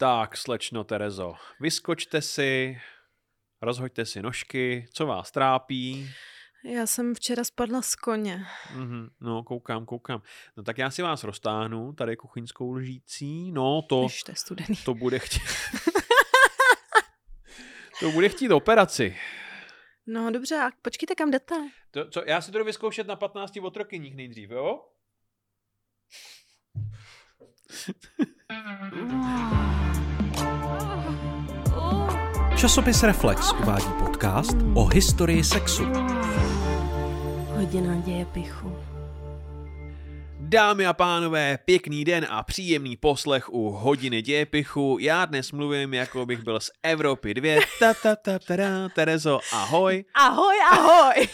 Tak, slečno Terezo, vyskočte si, rozhoďte si nožky, co vás trápí. Já jsem včera spadla z koně. Mm-hmm, no, koukám, koukám. No tak já si vás roztáhnu, tady kuchyňskou lžící. No, to, Jež, to je studený. to bude chtít... to bude chtít operaci. No dobře, a počkejte, kam jdete? To, co, já si to jdu vyzkoušet na 15 otrokyních nejdřív, jo? Časopis Reflex uvádí podcast o historii sexu. Hodina děje pichu. Dámy a pánové, pěkný den a příjemný poslech u hodiny dějepichu. Já dnes mluvím, jako bych byl z Evropy 2. Ta, ta, ta, ta, Terezo, ahoj. Ahoj, ahoj!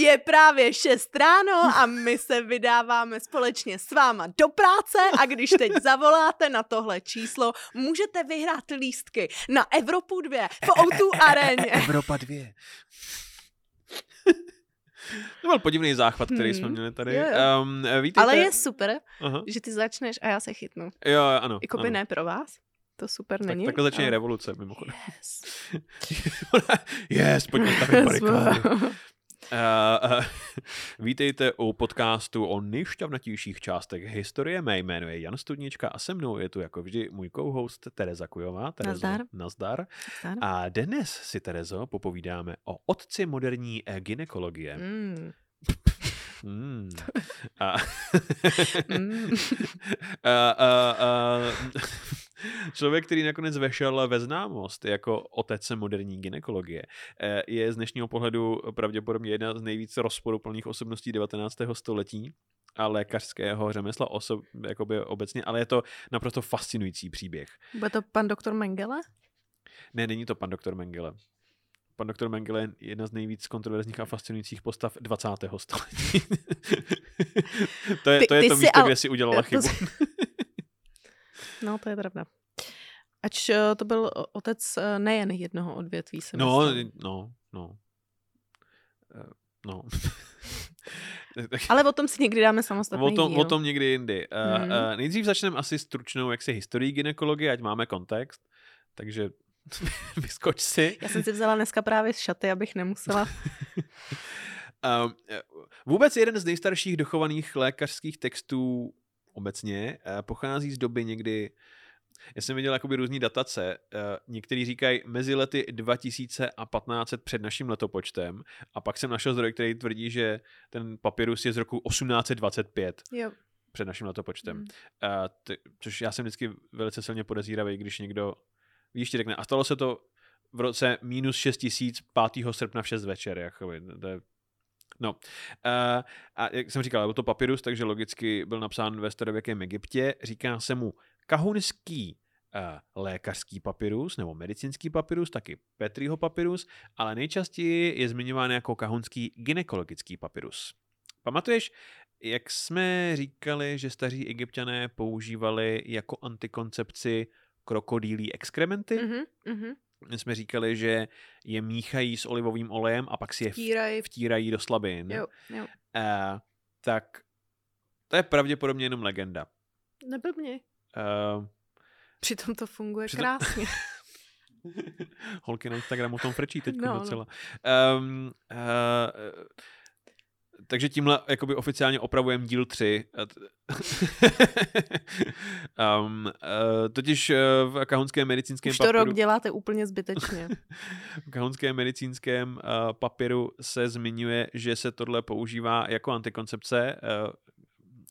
Je právě 6 ráno a my se vydáváme společně s váma do práce a když teď zavoláte na tohle číslo, můžete vyhrát lístky na Evropu 2 v O2 aréně. Evropa 2. To byl podivný záchvat, který jsme Hmm. měli tady. Jo, jo. Um, vítejte. Ale je super, Aha. že ty začneš a já se chytnu. Jo, ano. Jakoby ano. ne pro vás, to super Tak, není. takhle začíná ale- revoluce, mimochodem. Yes. yes, pojďme stavit barikády. Uh, uh, vítejte u podcastu o nejšťavnatějších částech historie. Mé jméno je Jan Studnička a se mnou je tu jako vždy můj co-host Tereza Kujová. Terezo, Nazdar. Nazdar. Ano. A dnes si, Terezo, popovídáme o otci moderní eh, gynekologie. Mm. Mm. A, a, a, a, člověk, který nakonec vešel ve známost jako otec moderní gynekologie, eh, je z dnešního pohledu pravděpodobně jedna z nejvíc rozporuplných osobností 19. století a lékařského řemesla osob, jakoby obecně, ale je to naprosto fascinující příběh. Bude to pan doktor Mengele? Ne, není to pan doktor Mengele. Pan doktor Mengele je jedna z nejvíc kontroverzních a fascinujících postav 20. století. to je Ty- to, je to místo, ale- kde si udělala chybu. No, to je pravda. Ač eh, to byl o- otec eh, nejen jednoho odvětví, si No, myslím. no, no. Eh, No. Ale o tom si někdy dáme samostatný o, tom, díl. o tom někdy jindy. Uh, Mhm. uh, nejdřív začneme asi stručnou jaksi historii gynekologie, ať máme kontext. Takže vyskoč si. Já jsem si vzala dneska právě šaty, abych nemusela. Eh, vůbec jeden z nejstarších dochovaných lékařských textů obecně eh, pochází z doby někdy, já jsem viděl jakoby různý datace, eh, některý říkají mezi lety 2000 a 1500 před naším letopočtem a pak jsem našel zdroj, který tvrdí, že ten papirus je z roku 1825 Jo. před naším letopočtem. Mm. Uh, ty, což já jsem vždycky velice silně podezíravý, když někdo, víš, ti řekne, a stalo se to v roce minus 6 tisíc 5. srpna v 6 večer, jakoby, to je No, uh, a jak jsem říkal, byl to papirus, takže logicky byl napsán ve starověkém Egyptě. Říká se mu kahunský uh, lékařský papirus nebo medicínský papirus, taky Petriho papirus, ale nejčastěji je zmiňován jako kahunský gynekologický papirus. Pamatuješ, jak jsme říkali, že staří egyptiané používali jako antikoncepci krokodýlí exkrementy? Mhm, mhm. My jsme říkali, že je míchají s olivovým olejem a pak si je Vtírají. vtírají do slabin. Jo, jo. Uh, tak to je pravděpodobně jenom legenda. Neblbni. Uh, Přitom to funguje Přitom- krásně. holky na Instagramu o tom frčí teď No, no. docela. Um, uh, takže tímhle jakoby oficiálně opravujeme díl 3. um, uh, totiž uh, v kahunském medicínském Už to papiru... rok děláte úplně zbytečně. V kahunském medicínském uh, papíru se zmiňuje, že se tohle používá jako antikoncepce, uh,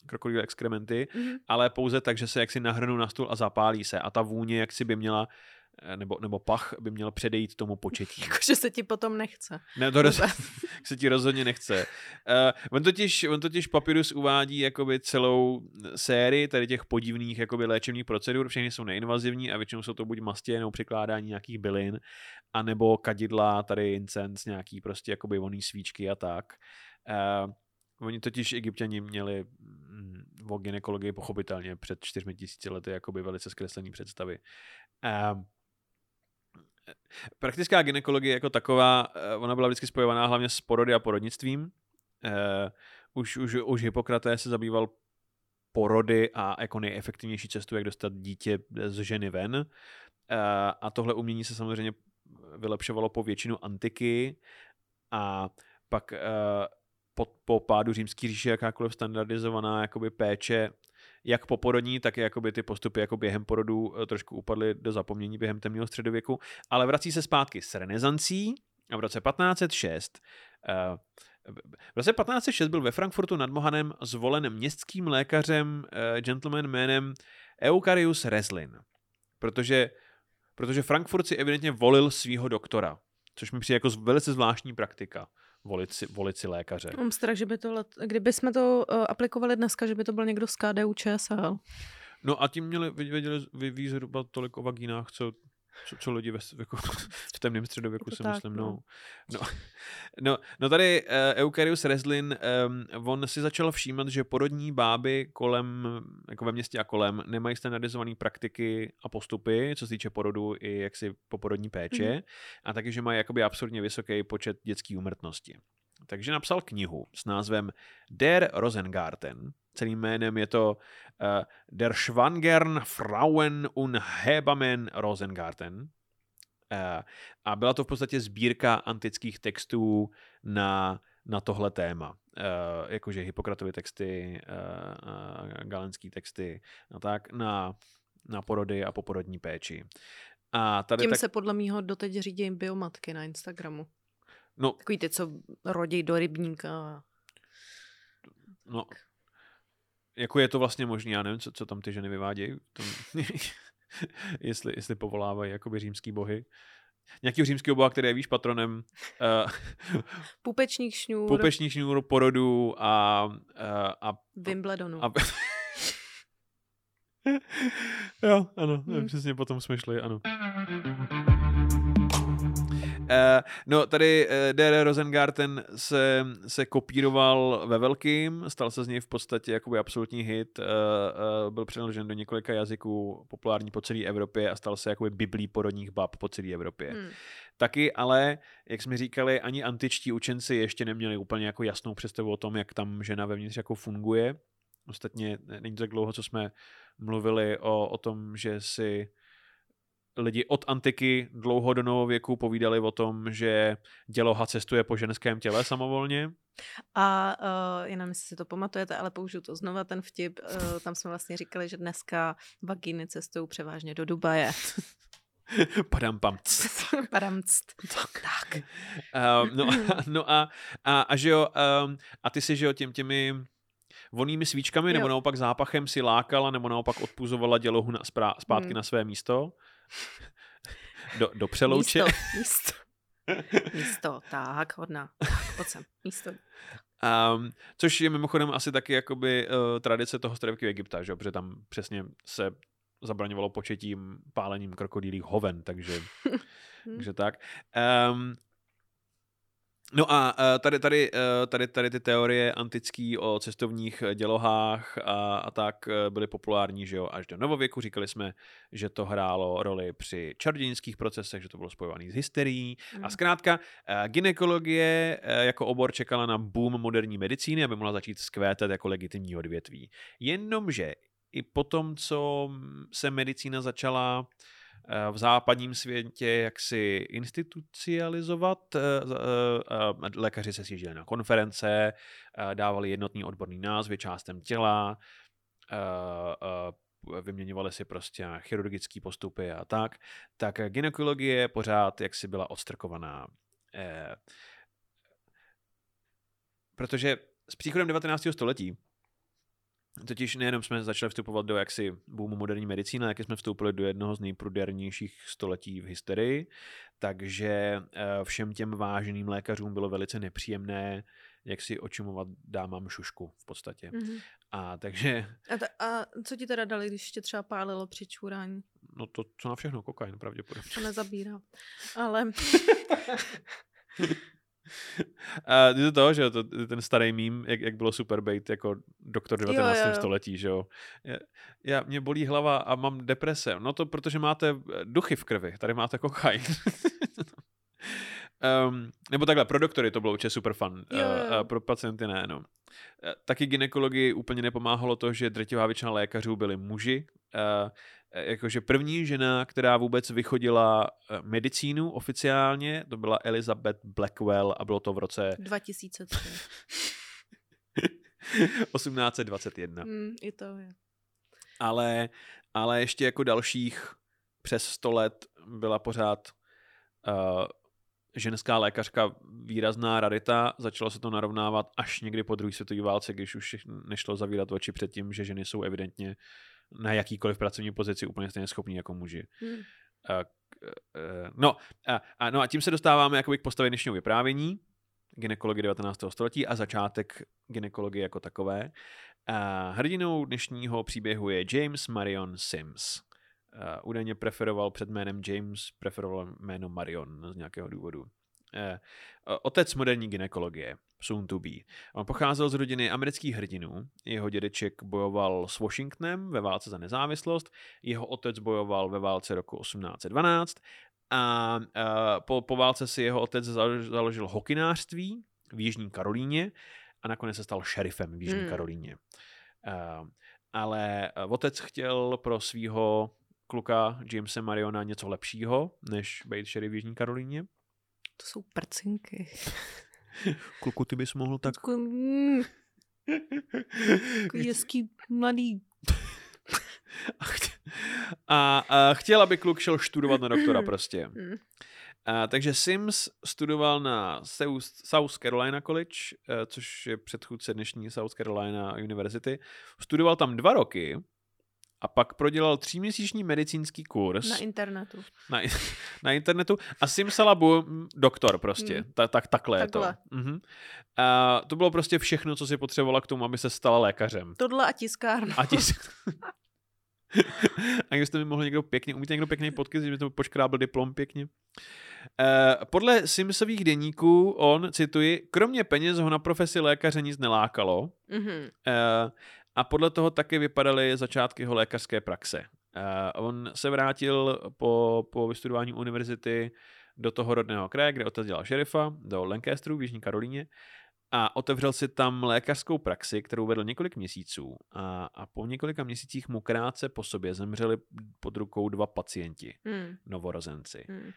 krokodýl exkrementy, Mhm. ale pouze tak, že se jaksi nahrnou na stůl a zapálí se a ta vůně jaksi by měla eh, nebo, nebo pach by měl předejít tomu početí. Jakože se ti potom nechce. Ne, to roz, se ti rozhodně nechce. Uh, on, totiž, on totiž Papyrus uvádí jakoby celou sérii tady těch podivných jakoby léčebných procedur, všechny jsou neinvazivní a většinou jsou to buď mastě nebo přikládání nějakých bylin, anebo kadidla, tady incens, nějaký prostě jakoby voný svíčky a tak. Uh, Oni totiž egyptěni měli mm, o gynekologii pochopitelně před čtyřmi tisíci lety jakoby velice zkreslený představy. Uh, praktická gynekologie jako taková, eh, ona byla vždycky spojovaná hlavně s porody a porodnictvím. Uh, už, už, už Hippokrates se zabýval porody a jako nejefektivnější cestu, jak dostat dítě z ženy ven. Uh, a tohle umění se samozřejmě vylepšovalo po většinu antiky a pak po, po pádu římské říše jakákoliv standardizovaná jakoby péče jak po porodní, tak i jakoby ty postupy jako během porodu eh, trošku upadly do zapomnění během temného středověku, ale vrací se zpátky s renesancí a v roce 1506 uh, v roce 1506 byl ve Frankfurtu nad Mohanem zvolen městským lékařem uh, gentleman jménem Eukarius Reslin, protože, protože Frankfurt si evidentně volil svého doktora, což mi přijde jako velice zvláštní praktika volit si, volit si lékaře. Mám strach, že by to, let, kdyby jsme to uh, aplikovali dneska, že by to byl někdo z KDU ČSL. No a tím měli, věděli, ví zhruba tolik o vagínách, co co, co lidi ve, jako, v temném středověku si myslím. No. No, no, no tady uh, Eucarius Reslin, um, on si začal všímat, že porodní báby kolem, jako ve městě a kolem, nemají standardizované praktiky a postupy, co se týče porodu i jaksi poporodní péče, mm. a taky, že mají jakoby absurdně vysoký počet dětské úmrtnosti. Takže napsal knihu s názvem Der Rosengarten. Celým jménem je to uh, Der Schwangern Frauen und Hebamen Rosengarten. Uh, a byla to v podstatě sbírka antických textů na, na tohle téma. Uh, jakože Hippokratovy texty, uh, uh, galenský texty a tak, na, na porody a poporodní péči. A tady Tím tak... se podle mýho doteď řídí biomatky na Instagramu. No, Takový ty, co rodí do rybníka. no, jako je to vlastně možné, já nevím, co, co tam ty ženy vyvádějí, tom, jestli, jestli povolávají jakoby římský bohy. Nějaký římský boha, který je víš patronem uh, Pupečník šňůr. pupečních šňůr, porodu a, uh, a Wimbledonu. a jo, ano, Hmm. přesně potom jsme šli, ano. Uh, no, tady uh, D.R. Rosengarten se, se kopíroval ve velkým, stal se z něj v podstatě jakoby absolutní hit, uh, uh, byl přeložen do několika jazyků, populární po celé Evropě a stal se jakoby biblí porodních bab po celé Evropě. Hmm. Taky ale, jak jsme říkali, ani antičtí učenci ještě neměli úplně jako jasnou představu o tom, jak tam žena vevnitř jako funguje. Ostatně není to tak dlouho, co jsme mluvili o, o tom, že si lidi od antiky dlouho do novověku povídali o tom, že děloha cestuje po ženském těle samovolně. A uh, jenom jestli si to pamatujete, ale použiju to znova, ten vtip. Uh, tam jsme vlastně říkali, že dneska vagíny cestují převážně do Dubaje. Padam pam. Padamct. Tak. Um, no, a- no a, a, a že jo, um, a ty si, že jo, těm, těmi vonými svíčkami, nebo Jo. naopak zápachem si lákala, nebo naopak odpuzovala dělohu na, sprá, zpátky Hmm. na své místo. Do, do přelouče. Místo, místo. Místo, tak, hodná. Tak, pojď sem, místo. Um, což je mimochodem asi taky jakoby uh, tradice toho starověkého Egypta, že? protože tam přesně se zabraňovalo početím pálením krokodýlých hoven, takže, takže tak. Um, no a uh, tady, tady, uh, tady, tady ty teorie antický o cestovních eh, dělohách a, a tak eh, byly populární že jo, až do novověku. Říkali jsme, že to hrálo roli při čarodějnických procesech, že to bylo spojované s hysterií. A Mm. zkrátka, eh, gynekologie eh, jako obor čekala na boom moderní medicíny, aby mohla začít skvétat jako legitimní odvětví. Jenomže i po tom, co se medicína začala eh, v západním světě jaksi institucializovat. eh, eh, eh, Lékaři se sjížděli na konference, eh, dávali jednotný odborný názvy částem těla, eh, eh, vyměňovali si prostě chirurgické postupy a tak, tak gynekologie pořád jaksi byla odstrkovaná. Eh, Protože s příchodem 19. století Totiž nejenom jsme začali vstupovat do jaksi boomu moderní medicíny, ale jak jsme vstoupili do jednoho z nejprudérnějších století v historii, takže eh, všem těm váženým lékařům bylo velice nepříjemné, jak si očumovat dámám šušku v podstatě. Mhm. A takže, A, ta, a co ti teda dali, když tě třeba pálilo při čurání? no to, co na všechno, kokain pravděpodobně. To nezabírá. Ale A je to to, že jo, to, ten starý mím, jak, jak bylo super být jako doktor 19. Jo, jo, století, že jo. Já, já, mě bolí hlava a mám deprese. No to protože máte eh, duchy v krvi, tady máte kokain. Um, nebo takhle, pro doktory to bylo určitě super fun, Jo, jo, jo. Uh, pro pacienty ne, no. Eh, Taky ginekologii úplně nepomáhalo to, že drtivá většina lékařů byli muži. Uh, jakože první žena, která vůbec vychodila eh, medicínu oficiálně, to byla Elizabeth Blackwell a bylo to v roce 2003. 1821. mm, I to je. ale, ale ještě jako dalších přes 100 let byla pořád uh, ženská lékařka výrazná rarita. Začalo se to narovnávat až někdy po druhé světové válce, když už nešlo zavírat oči před tím, že ženy jsou evidentně na jakýkoliv pracovní pozici úplně stejně schopní jako muži. Mm. Uh, uh, no, a, a, no a tím se dostáváme jakoby k postavě dnešního vyprávění, gynekologie 19. století a začátek gynekologie jako takové. A hrdinou dnešního příběhu je James Marion Sims. Uh, údajně preferoval před jménem James, preferoval jméno Marion z nějakého důvodu. Uh, otec moderní gynekologie, soon to be. On pocházel z rodiny amerických hrdinů. Jeho dědeček bojoval s Washingtonem ve válce za nezávislost, jeho otec bojoval ve válce roku 1812 a uh, po, po válce si jeho otec založil, založil hokinářství v Jižní Karolíně a nakonec se stal šerifem v Jižní Hmm. Karolíně. Uh, ale uh, otec chtěl pro svého kluka Jamesa Mariona něco lepšího, než být šerif v Jižní Karolíně. To jsou prcinky. Kluku, ty bys mohl tak... Takový, mm, takový hezký mladý. A, chtě- a, a chtěl, aby kluk šel studovat na doktora prostě. Mm. A, takže Sims studoval na South, South Carolina College, eh, což je předchůdce dnešní South Carolina University. Studoval tam dva roky a pak prodělal tříměsíční medicínský kurz Na internetu. na, na internetu a Simsalabu doktor prostě. Hmm. Ta, tak, takhle, Takhle. je to. Mhm. A to bylo prostě všechno, co si potřebovala k tomu, aby se stala lékařem. Tohle a tiskárna. A ti... A kdybyste mi mohli někdo pěkně, umíte někdo pěkný podcast, že by to počkrábil diplom pěkně. Uh, podle Simsových deníků on, cituji, kromě peněz ho na profesi lékaře nic nelákalo Mhm. uh, a podle toho taky vypadaly začátky jeho lékařské praxe. Uh, on se vrátil po, po vystudování univerzity do toho rodného kraje, kde otec dělal šerifa, do Lancasteru v Jižní Karolíně a otevřel si tam lékařskou praxi, kterou vedl několik měsíců a, a po několika měsících mu krátce po sobě zemřeli pod rukou dva pacienti, Mm. novorozenci. Mm.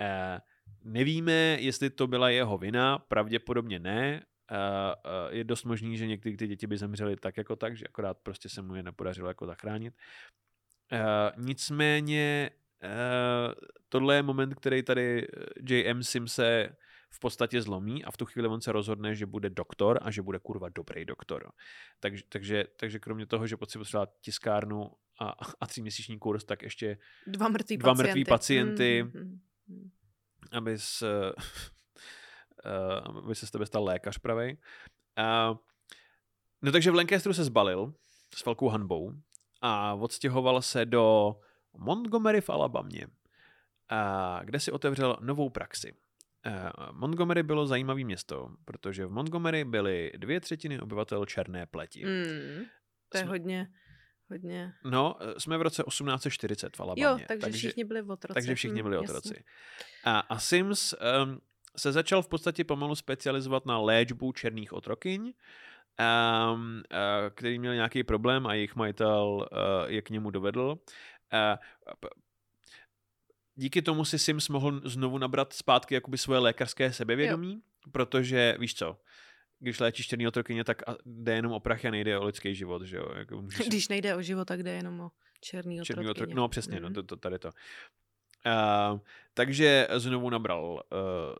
Eh, nevíme, jestli to byla jeho vina, pravděpodobně ne. Eh, eh, je dost možný, že některé ty děti by zemřely tak jako tak, že akorát prostě se mu je nepodařilo jako zachránit. Eh, nicméně eh, tohle je moment, který tady eh, J.M. Sim se v podstatě zlomí a v tu chvíli on se rozhodne, že bude doktor a že bude kurva dobrý doktor. Takže, takže, takže kromě toho, že potřebuje třeba tiskárnu a, a tříměsíční kurz, tak ještě Dva mrtví Dva pacienty. mrtví pacienty. Mm, mm, mm. Uh, aby se z tebe stal lékař pravej. Uh, no takže v Lancasteru se zbalil s velkou hanbou a odstěhoval se do Montgomery v Alabamě, uh, kde si otevřel novou praxi. Montgomery bylo zajímavé město, protože v Montgomery byly dvě třetiny obyvatel černé pleti. Mm. To je Jsme- hodně, hodně. No, eh, jsme v roce 1840 v Alabamě. Jo, takže, všichni byli v otroci. Takže všichni Mm, byli jasně. otroci. A, a Sims um, se začal v podstatě pomalu specializovat na léčbu černých otrokyň, um, uh, který měl nějaký problém a jejich majitel uh, je k němu dovedl. Uh, díky tomu si Sims mohl znovu nabrat zpátky jakoby svoje lékařské sebevědomí, jo. protože víš co, když léčíš černý otrokyně, tak jde jenom o prach a nejde o lidský život, že jo? Jako můžeš Když nejde o život, tak jde jenom o černý Černý otrok. no přesně, no, Mm. to, to, tady to. Uh, takže znovu nabral uh,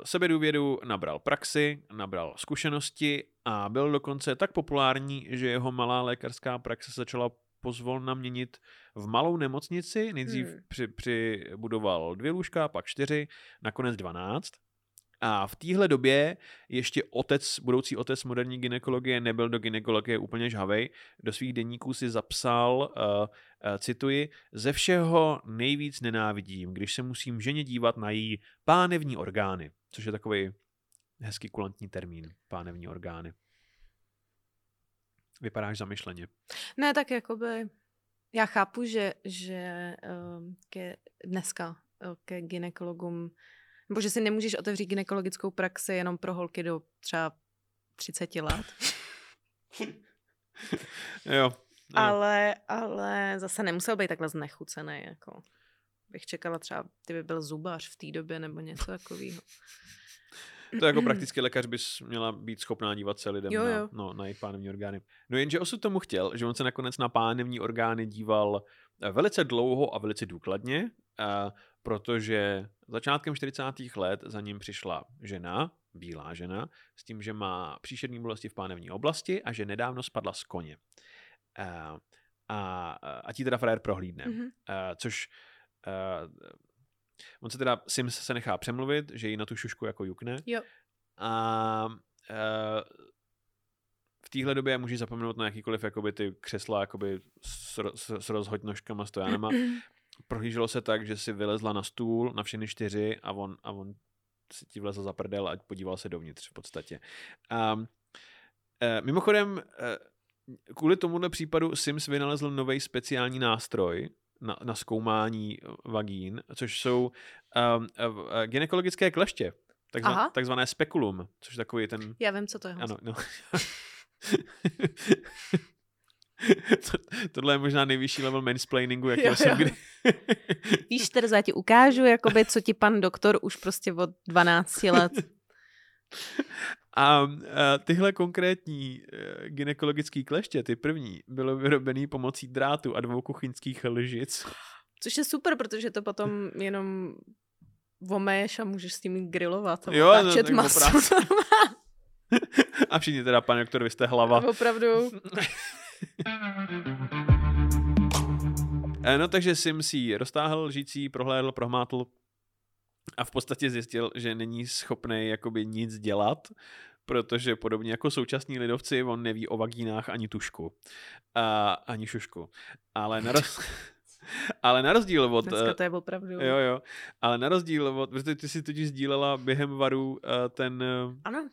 sebedůvěru, nabral praxi, nabral zkušenosti a byl dokonce tak populární, že jeho malá lékařská praxe začala pozvolna měnit v malou nemocnici. Nejdřív Hmm. při, přibudoval dvě lůžka, pak čtyři, nakonec dvanáct. A v téhle době ještě otec, budoucí otec moderní gynekologie nebyl do gynekologie úplně žhavej. Do svých denníků si zapsal, uh, uh, cituji, ze všeho nejvíc nenávidím, když se musím ženě dívat na její pánevní orgány, což je takový hezký kulantní termín, pánevní orgány. Vypadáš zamyšleně. Ne, tak jakoby já chápu, že, že um, ke dneska uh, ke ginekologům Nebo že si nemůžeš otevřít gynekologickou praxi jenom pro holky do třeba 30 let. jo. No. Ale, ale zase nemusel být takhle znechucený, jako. Bych čekala třeba, kdyby byl zubař v té době nebo něco takového. To jako praktický lékař bys měla být schopná dívat se lidem Jo, na, jo. no, na jejich pánevní orgány. No jenže osud tomu chtěl, že on se nakonec na pánevní orgány díval eh, velice dlouho a velice důkladně, eh, protože začátkem 40. let za ním přišla žena, bílá žena, s tím, že má příšerní bolesti v pánevní oblasti a že nedávno spadla z koně. Eh, A, a ti teda frajer prohlídne. Mhm. Eh, což uh, on se teda, Sims se nechá přemluvit, že ji na tu šušku jako jukne. Jo. A uh, v téhle době můžeš zapomenout na jakýkoliv jakoby ty křesla jakoby s, s, s rozhoďnožkama, stojanama. Prohlíželo se tak, že si vylezla na stůl na všechny čtyři a on, a on si ti vlezl za prdel a podíval se dovnitř v podstatě. Um, eh, mimochodem, eh, kvůli tomuhle případu Sims vynalezl nový speciální nástroj na, na zkoumání eh, vagín, což jsou um, uh, gynekologické kleště, takzva, Aha. takzvané spekulum, což je takový ten Já vím, co to je. ano, no. to, tohle je možná nejvyšší level mansplainingu, jaký Jo, jsem jo. kdy. Víš, Tereza, já ti ukážu, jakoby, co ti pan doktor už prostě od 12 let. A, a tyhle konkrétní uh, gynekologické kleště, ty první, bylo vyrobený pomocí drátu a dvou kuchyňských lžic. Což je super, protože to potom jenom omeješ a můžeš s tím grilovat a Jo, no, otáčet maso. A všichni teda, pane doktor, vy jste hlava. Opravdu. Eh, No takže Sim si roztáhl lžící, prohlédl, prohmátl a v podstatě zjistil, že není schopný jakoby nic dělat, protože podobně jako současní lidovci, on neví o vagínách ani tušku. A, ani šušku. Ale na, roz... ale na rozdíl od... Dneska eh, to je opravdu. Jo, jo. Ale na rozdíl od... Protože ty si totiž sdílela během varu eh, ten... Ano,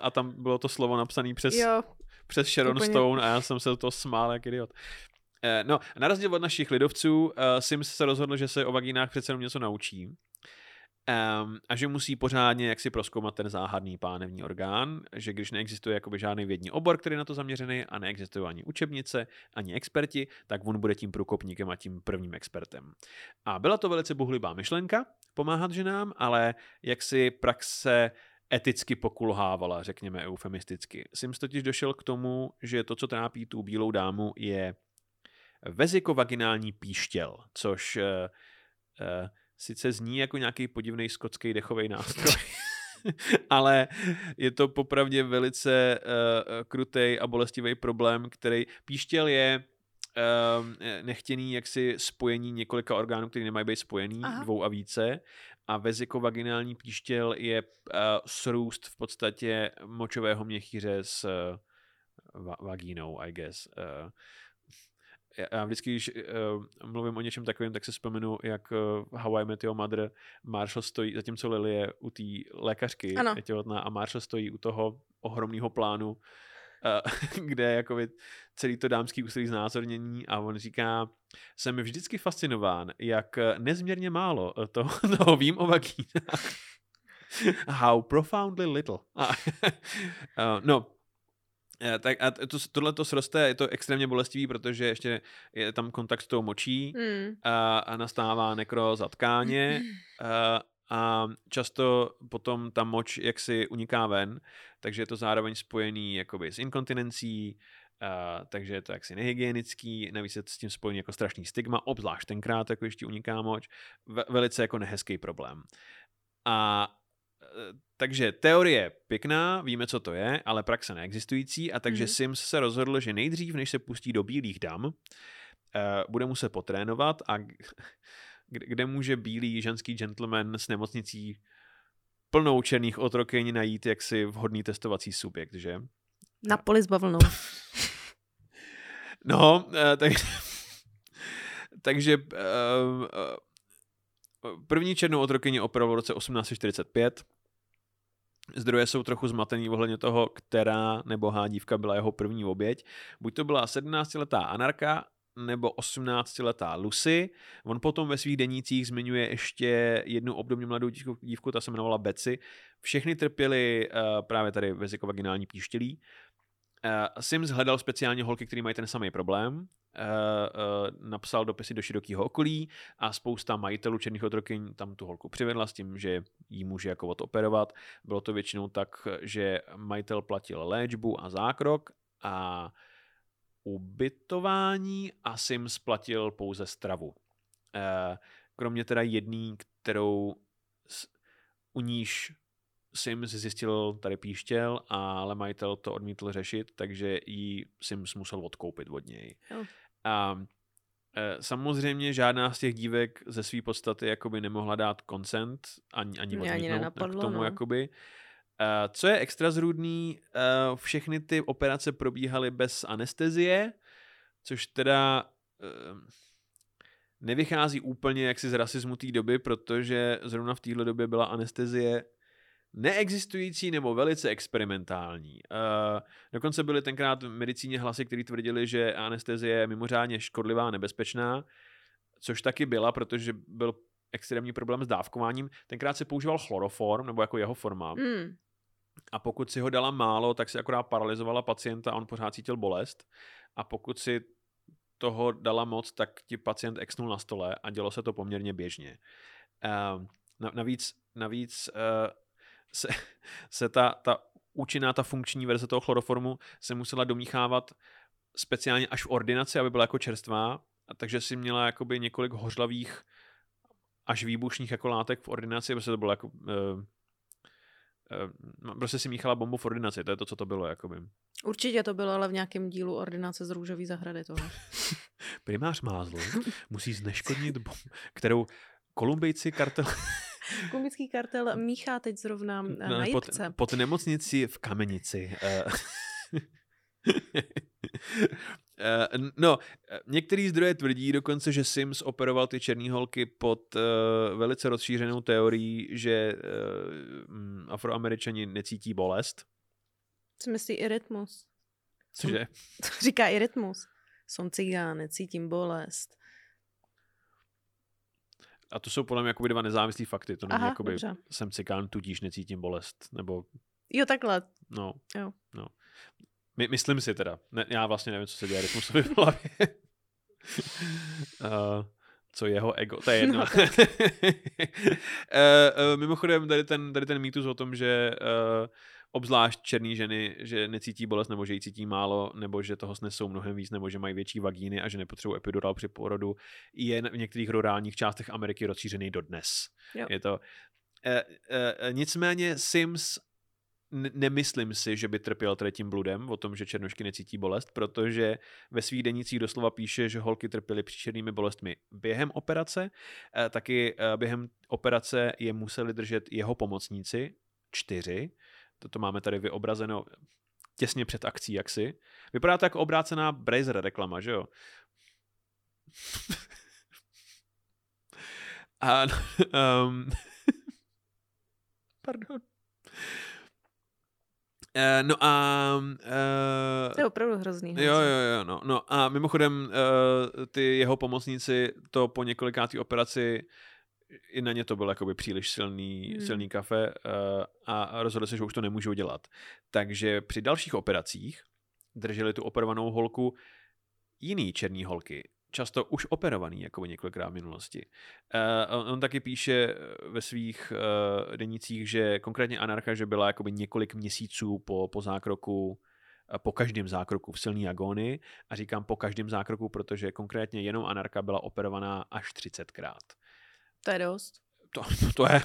A tam bylo to slovo napsané přes jo. Přes Sharon Úplně. Stone a já jsem se to smál jak idiot. Eh, No, na rozdíl od našich lidovců, eh, Sims se rozhodl, že se o vagínách přece jenom něco naučí. Um, a že musí pořádně jak si proskoumat ten záhadný pánevní orgán, že když neexistuje jakoby žádný vědní obor, který je na to zaměřený a neexistují ani učebnice, ani experti, tak on bude tím průkopníkem a tím prvním expertem. A byla to velice bohlibá myšlenka pomáhat ženám, ale jak si praxe eticky pokulhávala, řekněme eufemisticky. Sims totiž došel k tomu, že to, co trápí tu bílou dámu, je vezikovaginální píštěl, což uh, uh, sice zní jako nějaký podivný skotský dechový nástroj, ale je to popravdě velice uh, krutej a bolestivý problém, který píštěl je nechtěný jaksi spojení několika orgánů, které nemají být spojený, Aha. dvou a více. A vezikovaginální píštěl je uh, srůst v podstatě močového měchýře s uh, va- vagínou, I guess. Uh, já- vždycky, když uh, mluvím o něčem takovém, tak si vzpomenu, jak uh, How I Met Your Mother Marshall stojí, zatímco Lily je u té lékařky, Ano. je těhotná, a Marshall stojí u toho ohromného plánu, kde je jakoby celý to dámský úsilí znázornění a on říká, jsem vždycky fascinován, jak eh, nezměrně málo eh, toho, toho vím o vagínách. How profoundly little. A, uh, no, Eh, tak a to, tohle to sroste, je to extrémně bolestivý, protože ještě je tam kontakt s tou močí Hmm. a, a nastává nekroza tkáně a, a často potom ta moč jaksi uniká ven, takže je to zároveň spojený jakoby s inkontinencí, a, takže je to jaksi nehygienický, navíc je s tím spojený jako strašný stigma, obzvlášť tenkrát, jako ještě uniká moč, ve, velice jako nehezký problém. A e, takže teorie pěkná, víme, co to je, ale praxe neexistující a takže Mhm. Sims se rozhodl, že nejdřív, než se pustí do bílých dam, eh, bude muset potrénovat a kde, kde může bílý ženský gentleman s nemocnicí plnou černých otrokyň najít jaksi vhodný testovací subjekt, že? Na poli s bavlnou. No, eh, tak, takže eh, eh, první černou otrokyni operoval v roce 1845. Zdroje jsou trochu zmatený ohledně toho, která nebohá dívka byla jeho první oběť. Buď to byla 17-letá anarka, nebo 18-letá Lucy. On potom ve svých denících zmiňuje ještě jednu obdobně mladou dívku, ta se jmenovala Betsy. Všechny trpěly uh, právě tady vezikovaginální píštělí. Uh, Sims hledal speciálně holky, které mají ten samý problém. Uh, uh, napsal dopisy do širokého okolí a spousta majitelů černých otrokyň tam tu holku přivedla s tím, že jí může jako odoperovat. Bylo to většinou tak, že majitel platil léčbu a zákrok a ubytování a Sims platil pouze stravu. Uh, kromě teda jedný, kterou u níž Sims zjistil tady píštěl, ale majitel to odmítl řešit, takže jí Sims musel odkoupit od něj. A e, samozřejmě žádná z těch dívek ze své podstaty jakoby nemohla dát consent ani, ani Mě ani odmítnout nenapadlo, k tomu no. jakoby. Co je extra zrůdný, e, všechny ty operace probíhaly bez anestezie, což teda e, nevychází úplně jaksi z rasismu té doby, protože zrovna v téhle době byla anestezie neexistující nebo velice experimentální. Uh, dokonce byly tenkrát v medicíně hlasy, které tvrdili, že anestezie je mimořádně škodlivá a nebezpečná, což taky byla, protože byl extrémní problém s dávkováním. Tenkrát se používal chloroform, nebo jako jeho forma. Hmm. A pokud si ho dala málo, tak si akorát paralyzovala pacienta a on pořád cítil bolest. A pokud si toho dala moc, tak ti pacient exnul na stole a dělo se to poměrně běžně. Uh, navíc, navíc uh, se, se ta, ta účinná, ta funkční verze toho chloroformu se musela domíchávat speciálně až v ordinaci, aby byla jako čerstvá, a takže si měla jakoby několik hořlavých až výbušných jako látek v ordinaci, protože to bylo jako uh, prostě si míchala bombu v ordinaci, to je to, co to bylo. Jakoby. Určitě to bylo ale v nějakém dílu ordinace z růžové zahrady toho. Primář Mázl musí zneškodnit bombu, kterou Kolumbijci kartel... Kolumbický kartel míchá teď zrovna eh, na pod, pod nemocnici v Kamenici. Eh, No, eh, některý zdroje tvrdí dokonce, že Sims operoval ty černé holky pod uh, velice rozšířenou teorií, že uh, afroameričani necítí bolest. Co myslí i rytmus? Cože? To říká i rytmus. Jsem cigán, necítím bolest. A to jsou podle mě jakoby dva nezávislý fakty. To není Aha, jakoby dobře. jsem cikán, tudíž necítím bolest. Nebo, Jo, takhle. no, Jo. no. My, myslím si teda. Ne, já vlastně nevím, co se děje rytmusovi v hlavě. uh, co jeho ego, to je jedno. No, uh, uh, mimochodem, tady ten, tady ten mýtus o tom, že uh, obzvlášť černý ženy, že necítí bolest, nebo že ji cítí málo, nebo že toho snesou mnohem víc, nebo že mají větší vagíny a že nepotřebují epidural při porodu, je v některých rurálních částech Ameriky rozšířený dodnes. Jo. Je to... Uh, uh, nicméně Sims nemyslím si, že by trpěl tady tím bludem o tom, že černošky necítí bolest, protože ve svých denících doslova píše, že holky trpěly příšernými bolestmi během operace, eh, taky eh, během operace je museli držet jeho pomocníci, čtyři, toto máme tady vyobrazeno těsně před akcí jaksi. Vypadá to jako obrácená Brazer reklama, že jo? A, um, pardon. Uh, no a... Uh, To je opravdu hrozný. Jo, jo, jo, no, no a mimochodem uh, ty jeho pomocníci to po několikátý operaci i na ně to bylo jakoby příliš silný, Hmm. silný kafe uh, a rozhodli se, že už to nemůžou dělat. Takže při dalších operacích drželi tu operovanou holku jiný černý holky, často už operovaný, jako několikrát v minulosti. Uh, on, on taky píše ve svých uh, denících, že konkrétně Anarcha, že byla jakoby několik měsíců po, po zákroku eh, po každém zákroku v silný agónii a říkám po každém zákroku, protože konkrétně jenom Anarka byla operovaná až 30krát. To je dost. To, to je,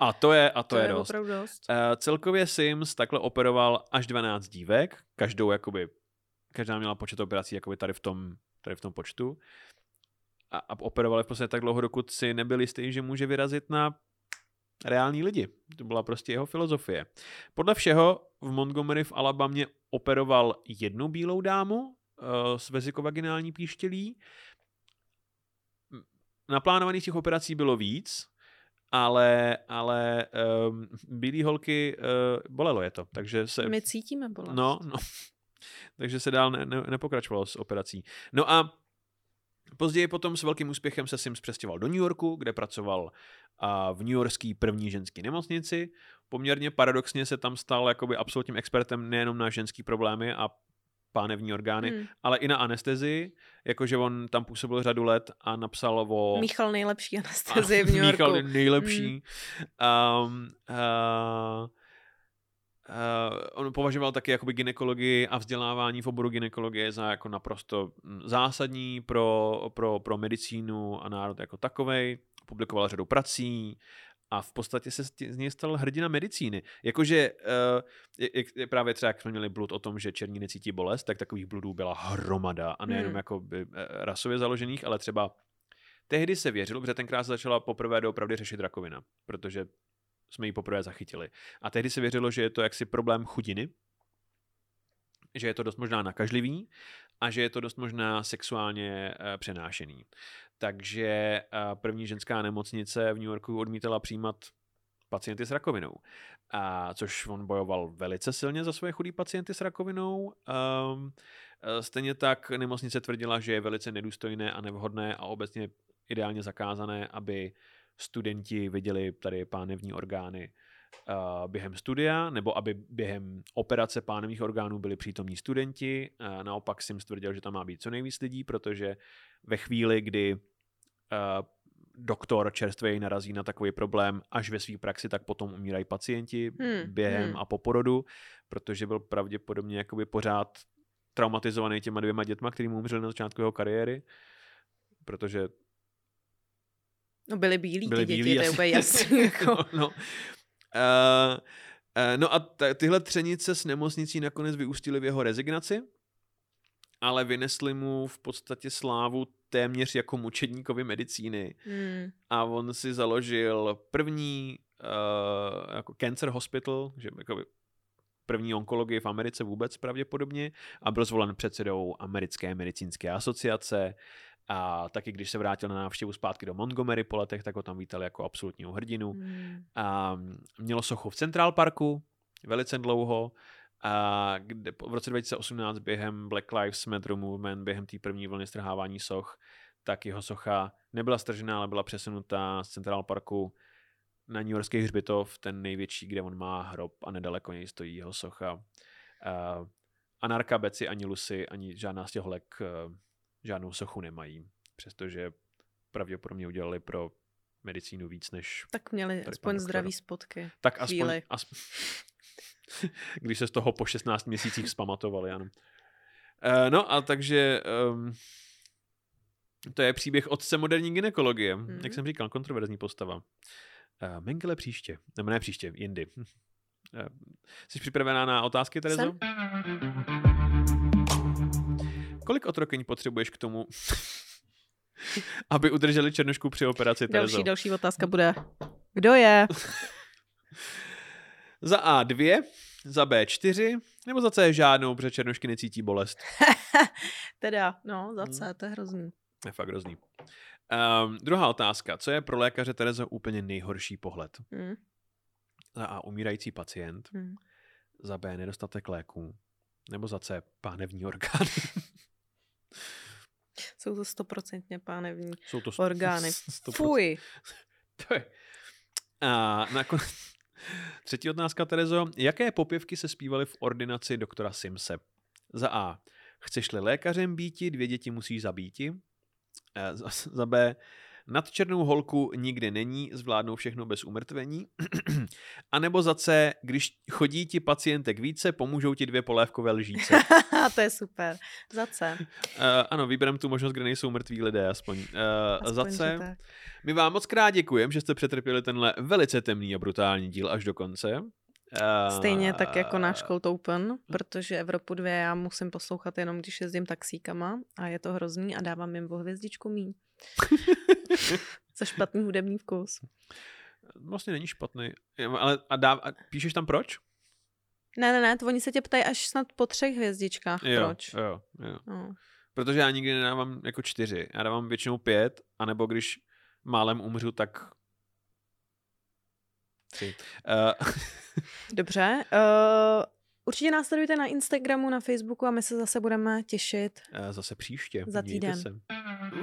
a to je, a to, To je je dost. dost. Uh, celkově Sims takhle operoval až 12 dívek, každou jakoby, každá měla počet operací jakoby tady v tom, tady v tom počtu. A, a operovali v podstatě tak dlouho, dokud si nebyl jistý, že může vyrazit na reální lidi. To byla prostě jeho filozofie. Podle všeho v Montgomery v Alabamě operoval jednu bílou dámu uh, s vezikovaginální píštělí. Naplánovaných těch operací bylo víc, ale, ale um, bílý holky uh, bolelo je to, takže se... My cítíme bolest. No, no. Takže se dál ne, ne, nepokračovalo s operací. No a Později potom s velkým úspěchem se Sims přestěhoval do New Yorku, kde pracoval a v New Yorkské první ženské nemocnici. Poměrně paradoxně se tam stal jakoby absolutním expertem nejenom na ženský problémy a pánevní orgány, Hmm. ale i na anestezii, jakože on tam působil řadu let a napsal o... Míchal nejlepší anestezii v New Yorku. Míchal nejlepší. Um, uh, Uh, on považoval taky jakoby ginekologii a vzdělávání v oboru ginekologie za jako naprosto mm, zásadní pro, pro, pro medicínu a národ jako takovej. Publikoval řadu prací a v podstatě se z něj stal hrdina medicíny. Jakože uh, je, je, právě třeba, jak jsme měli blud o tom, že černí necítí bolest, tak takových bludů byla hromada a nejenom Hmm. jako by, eh, rasově založených, ale třeba tehdy se věřilo, protože tenkrát se začala poprvé doopravdy řešit rakovina, protože jsme ji poprvé zachytili. A tehdy se věřilo, že je to jaksi problém chudiny, že je to dost možná nakažlivý a že je to dost možná sexuálně eh, přenášený. Takže eh, první ženská nemocnice v New Yorku odmítala přijímat pacienty s rakovinou. A což on bojoval velice silně za svoje chudý pacienty s rakovinou. Um, stejně tak nemocnice tvrdila, že je velice nedůstojné a nevhodné a obecně ideálně zakázané, aby studenti viděli tady pánevní orgány uh, během studia, nebo aby během operace pánevních orgánů byli přítomní studenti. Uh, naopak jsem stvrdil, že tam má být co nejvíc lidí, protože ve chvíli, kdy uh, doktor čerstvý narazí na takový problém až ve své praxi, tak potom umírají pacienti Hmm, během hmm. a po porodu, protože byl pravděpodobně jakoby pořád traumatizovaný těma dvěma dětma, který mu umřeli na začátku jeho kariéry, protože No byli bílí byli ty děti, bílí, to je jasně. úplně jasný. Jako. no, no. Uh, uh, no a t- tyhle třenice s nemocnicí nakonec vyústily v jeho rezignaci, ale vynesli mu v podstatě slávu téměř jako mučedníkovi medicíny. Hmm. A on si založil první uh, jako cancer hospital, že jako první onkologii v Americe vůbec pravděpodobně a byl zvolen předsedou Americké medicínské asociace a taky když se vrátil na návštěvu zpátky do Montgomery po letech, tak ho tam vítali jako absolutního hrdinu. Hmm. A mělo sochu v Central Parku velice dlouho, a kde v roce 2018 během Black Lives Matter movement, během té první vlny strhávání soch, tak jeho socha nebyla stržená, ale byla přesunutá z Central Parku na New Yorkský hřbitov, ten největší, kde on má hrob a nedaleko něj stojí jeho socha. Uh, Anarka, Beci, ani Lucy, ani žádná z těch holek uh, žádnou sochu nemají, přestože pravděpodobně udělali pro medicínu víc než Tak měli aspoň zdraví spotky. tak aspoň, Chvíli. aspoň když se z toho po 16 měsících vzpamatovali, ano. Uh, no a takže um, to je příběh otce moderní gynekologie. Mhm. Jak jsem říkal, kontroverzní postava. Uh, Mengele příště. Nebo ne příště, jindy. Uh, jsi připravená na otázky, Terezo? Jsem. Kolik otrokyň potřebuješ k tomu, aby udrželi černošku při operaci, Terezo? Další, další otázka bude. Kdo je? Za A dvě, za B čtyři, nebo za C žádnou, protože černošky necítí bolest. teda, no, za Hmm. C, to je hrozný. Je fakt hrozný. Um, druhá otázka. Co je pro lékaře Terezo úplně nejhorší pohled? Hmm. Za A umírající pacient, Hmm. za B nedostatek léků, nebo za C pánevní orgány. Jsou to stoprocentně pánevní Jsou to orgány. 100%. Fuj. To je. A nakonec třetí otázka, Terezo. Jaké popěvky se zpívaly v ordinaci doktora Simse? Za A. Chceš-li lékařem býti, dvě děti musíš zabíti. Za, za B. Nad černou holku nikdy není, zvládnou všechno bez umrtvení. A nebo za C. Když chodí ti pacientek více, pomůžou ti dvě polévkové lžíce. to je super. Za C. Uh, ano, vybereme tu možnost, kde nejsou mrtví lidé, aspoň. Uh, Aspoň, za C. My vám moc krát děkujeme, že jste přetrpěli tenhle velice temný a brutální díl až do konce. Uh, Stejně tak jako náš Cold Open, protože Evropu 2 já musím poslouchat jenom, když jezdím taxíkama a je to hrozný a dávám jim o hvězdičku míň. Za špatný hudební vkus. Vlastně není špatný. Ale a, dáv, a píšeš tam proč? Ne, ne, ne, to oni se tě ptají až snad po třech hvězdičkách, Jo, proč. jo, jo. No. Protože já nikdy nedávám jako čtyři. Já dávám většinou pět, anebo když málem umřu, tak tři. Uh, Dobře, uh, Určitě nás sledujte na Instagramu, na Facebooku a my se zase budeme těšit. Eh, Zase příště. Za týden. se.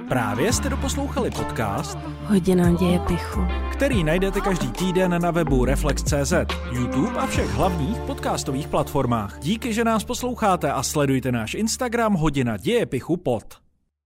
Právě jste doposlouchali podcast, Hodina děje pichu. který najdete každý týden na webu Reflex.cz, YouTube a všech hlavních podcastových platformách. Díky, že nás posloucháte a sledujte náš Instagram Hodina děje pichu pod.